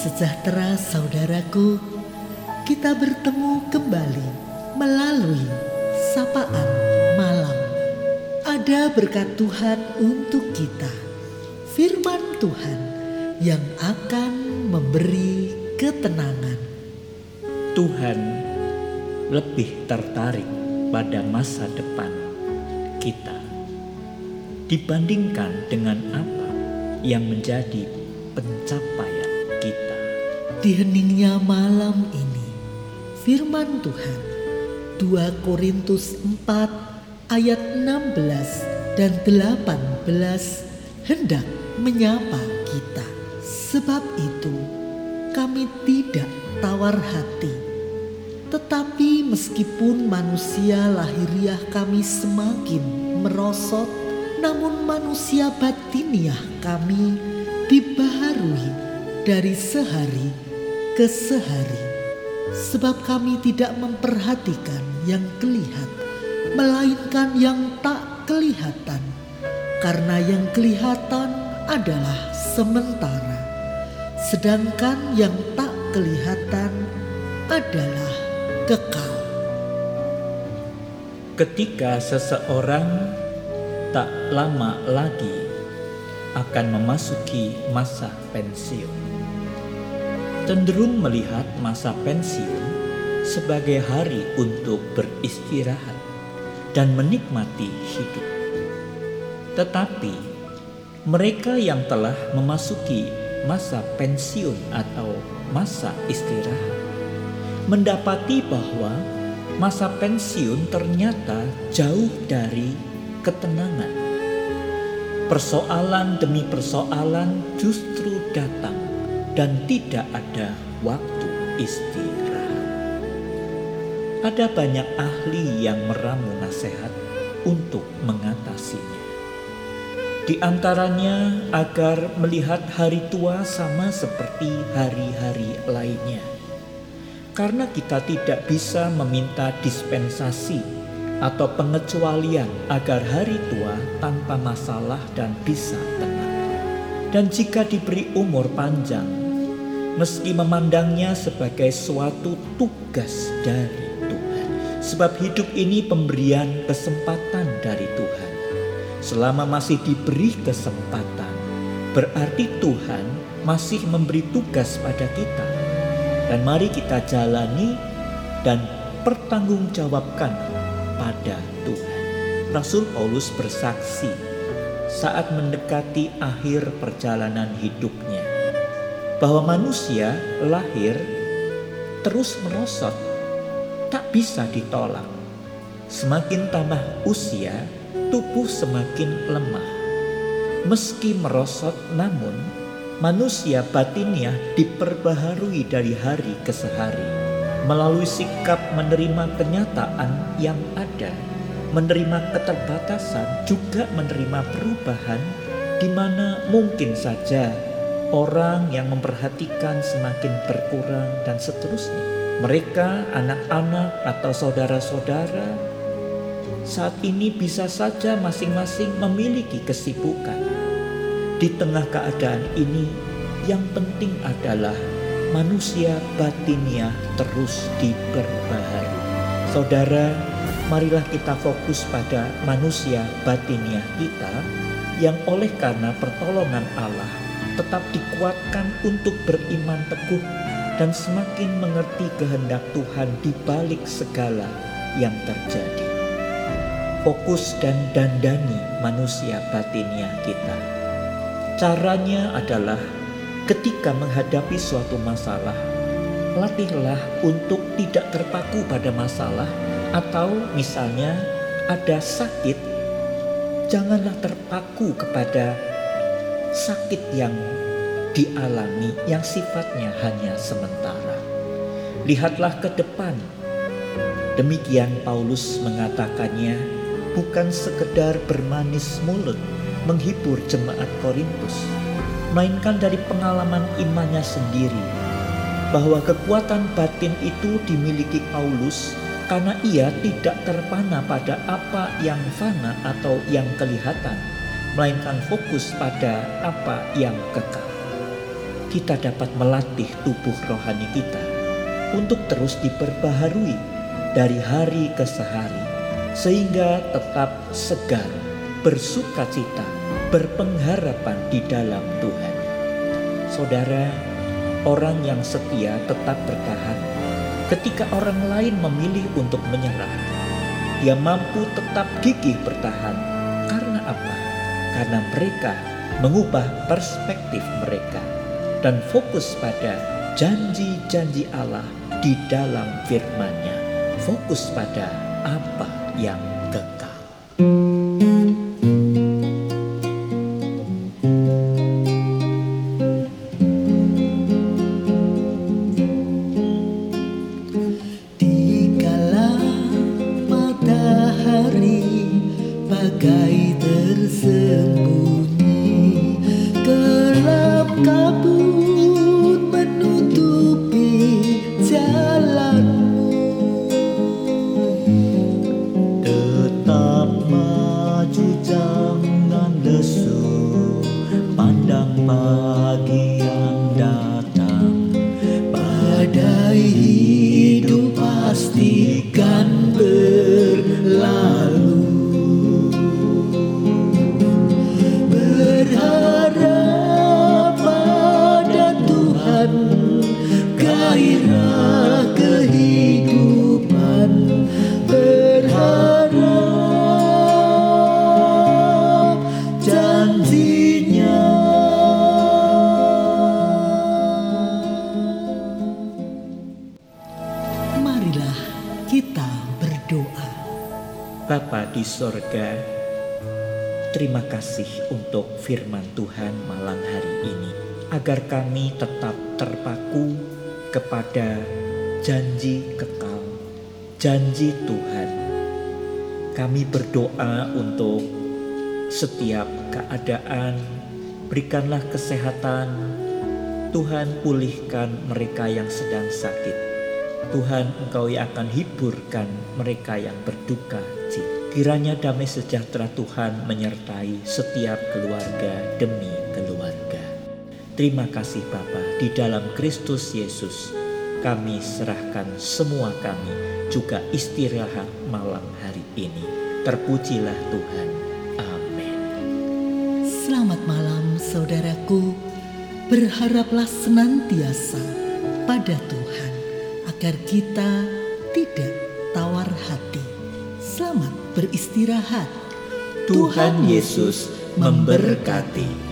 sejahtera saudaraku, kita bertemu kembali melalui sapaan malam. Ada berkat Tuhan untuk kita, firman Tuhan yang akan memberi ketenangan. Tuhan lebih tertarik pada masa depan kita dibandingkan dengan apa yang menjadi pencapaian kita. Di heningnya malam ini, firman Tuhan 2 Korintus 4 ayat 16 dan 18 hendak menyapa kita. Sebab itu kami tidak tawar hati. Tetapi meskipun manusia lahiriah kami semakin merosot, namun manusia batiniah kami dibaharui dari sehari ke sehari. Sebab kami tidak memperhatikan yang kelihatan, melainkan yang tak kelihatan. Karena yang kelihatan adalah sementara, sedangkan yang tak kelihatan adalah kekal. Ketika seseorang tak lama lagi akan memasuki masa pensiun, cenderung melihat masa pensiun sebagai hari untuk beristirahat dan menikmati hidup. Tetapi mereka yang telah memasuki masa pensiun atau masa istirahat mendapati bahwa masa pensiun ternyata jauh dari ketenangan. Persoalan demi persoalan justru datang dan tidak ada waktu istirahat. Ada banyak ahli yang meramu nasihat untuk mengatasinya. Di antaranya agar melihat hari tua sama seperti hari-hari lainnya. Karena kita tidak bisa meminta dispensasi atau pengecualian agar hari tua tanpa masalah dan bisa tenang. Dan jika diberi umur panjang, meski memandangnya sebagai suatu tugas dari Tuhan. Sebab hidup ini pemberian kesempatan dari Tuhan. Selama masih diberi kesempatan, berarti Tuhan masih memberi tugas pada kita. Dan mari kita jalani dan pertanggungjawabkan pada Tuhan. Rasul Paulus bersaksi saat mendekati akhir perjalanan hidupnya bahwa manusia lahir terus merosot, tak bisa ditolak. Semakin tambah usia, tubuh semakin lemah. Meski merosot, namun manusia batinnya diperbaharui dari hari ke sehari melalui sikap menerima kenyataan yang ada, menerima keterbatasan, juga menerima perubahan di mana mungkin saja orang yang memperhatikan semakin berkurang dan seterusnya. Mereka, anak-anak atau saudara-saudara, saat ini bisa saja masing-masing memiliki kesibukan. Di tengah keadaan ini, yang penting adalah manusia batiniah terus diperbaharui. Saudara, marilah kita fokus pada manusia batiniah kita yang oleh karena pertolongan Allah tetap dikuatkan untuk beriman teguh dan semakin mengerti kehendak Tuhan di balik segala yang terjadi. Fokus dan dandani manusia batiniah kita. Caranya adalah ketika menghadapi suatu masalah, latihlah untuk tidak terpaku pada masalah atau misalnya ada sakit, janganlah terpaku kepada sakit yang dialami yang sifatnya hanya sementara. Lihatlah ke depan. Demikian Paulus mengatakannya bukan sekedar bermanis mulut menghibur jemaat Korintus, melainkan dari pengalaman imannya sendiri bahwa kekuatan batin itu dimiliki Paulus karena ia tidak terpana pada apa yang fana atau yang kelihatan, melainkan fokus pada apa yang kekal. kita dapat melatih tubuh rohani kita untuk terus diperbaharui dari hari ke sehari, sehingga tetap segar, bersuka cita, berpengharapan di dalam Tuhan. Saudara, orang yang setia tetap bertahan ketika orang lain memilih untuk menyerah. Dia mampu tetap gigih bertahan. Karena apa? Karena mereka mengubah perspektif mereka dan fokus pada janji-janji Allah di dalam firman-Nya. Fokus pada apa yang Kita berdoa. Bapa di sorga, terima kasih untuk firman Tuhan malam hari ini. Agar kami tetap terpaku kepada janji kekal, janji Tuhan. Kami berdoa untuk setiap keadaan, berikanlah kesehatan, Tuhan pulihkan mereka yang sedang sakit. Tuhan engkau yang akan hiburkan mereka yang berduka cita. Kiranya damai sejahtera Tuhan menyertai setiap keluarga demi keluarga. Terima kasih Bapa di dalam Kristus Yesus. Kami serahkan semua kami juga istirahat malam hari ini. Terpujilah Tuhan. Amin. Selamat malam saudaraku. Berharaplah senantiasa pada Tuhan agar kita tidak tawar hati. Selamat beristirahat. Tuhan Yesus memberkati.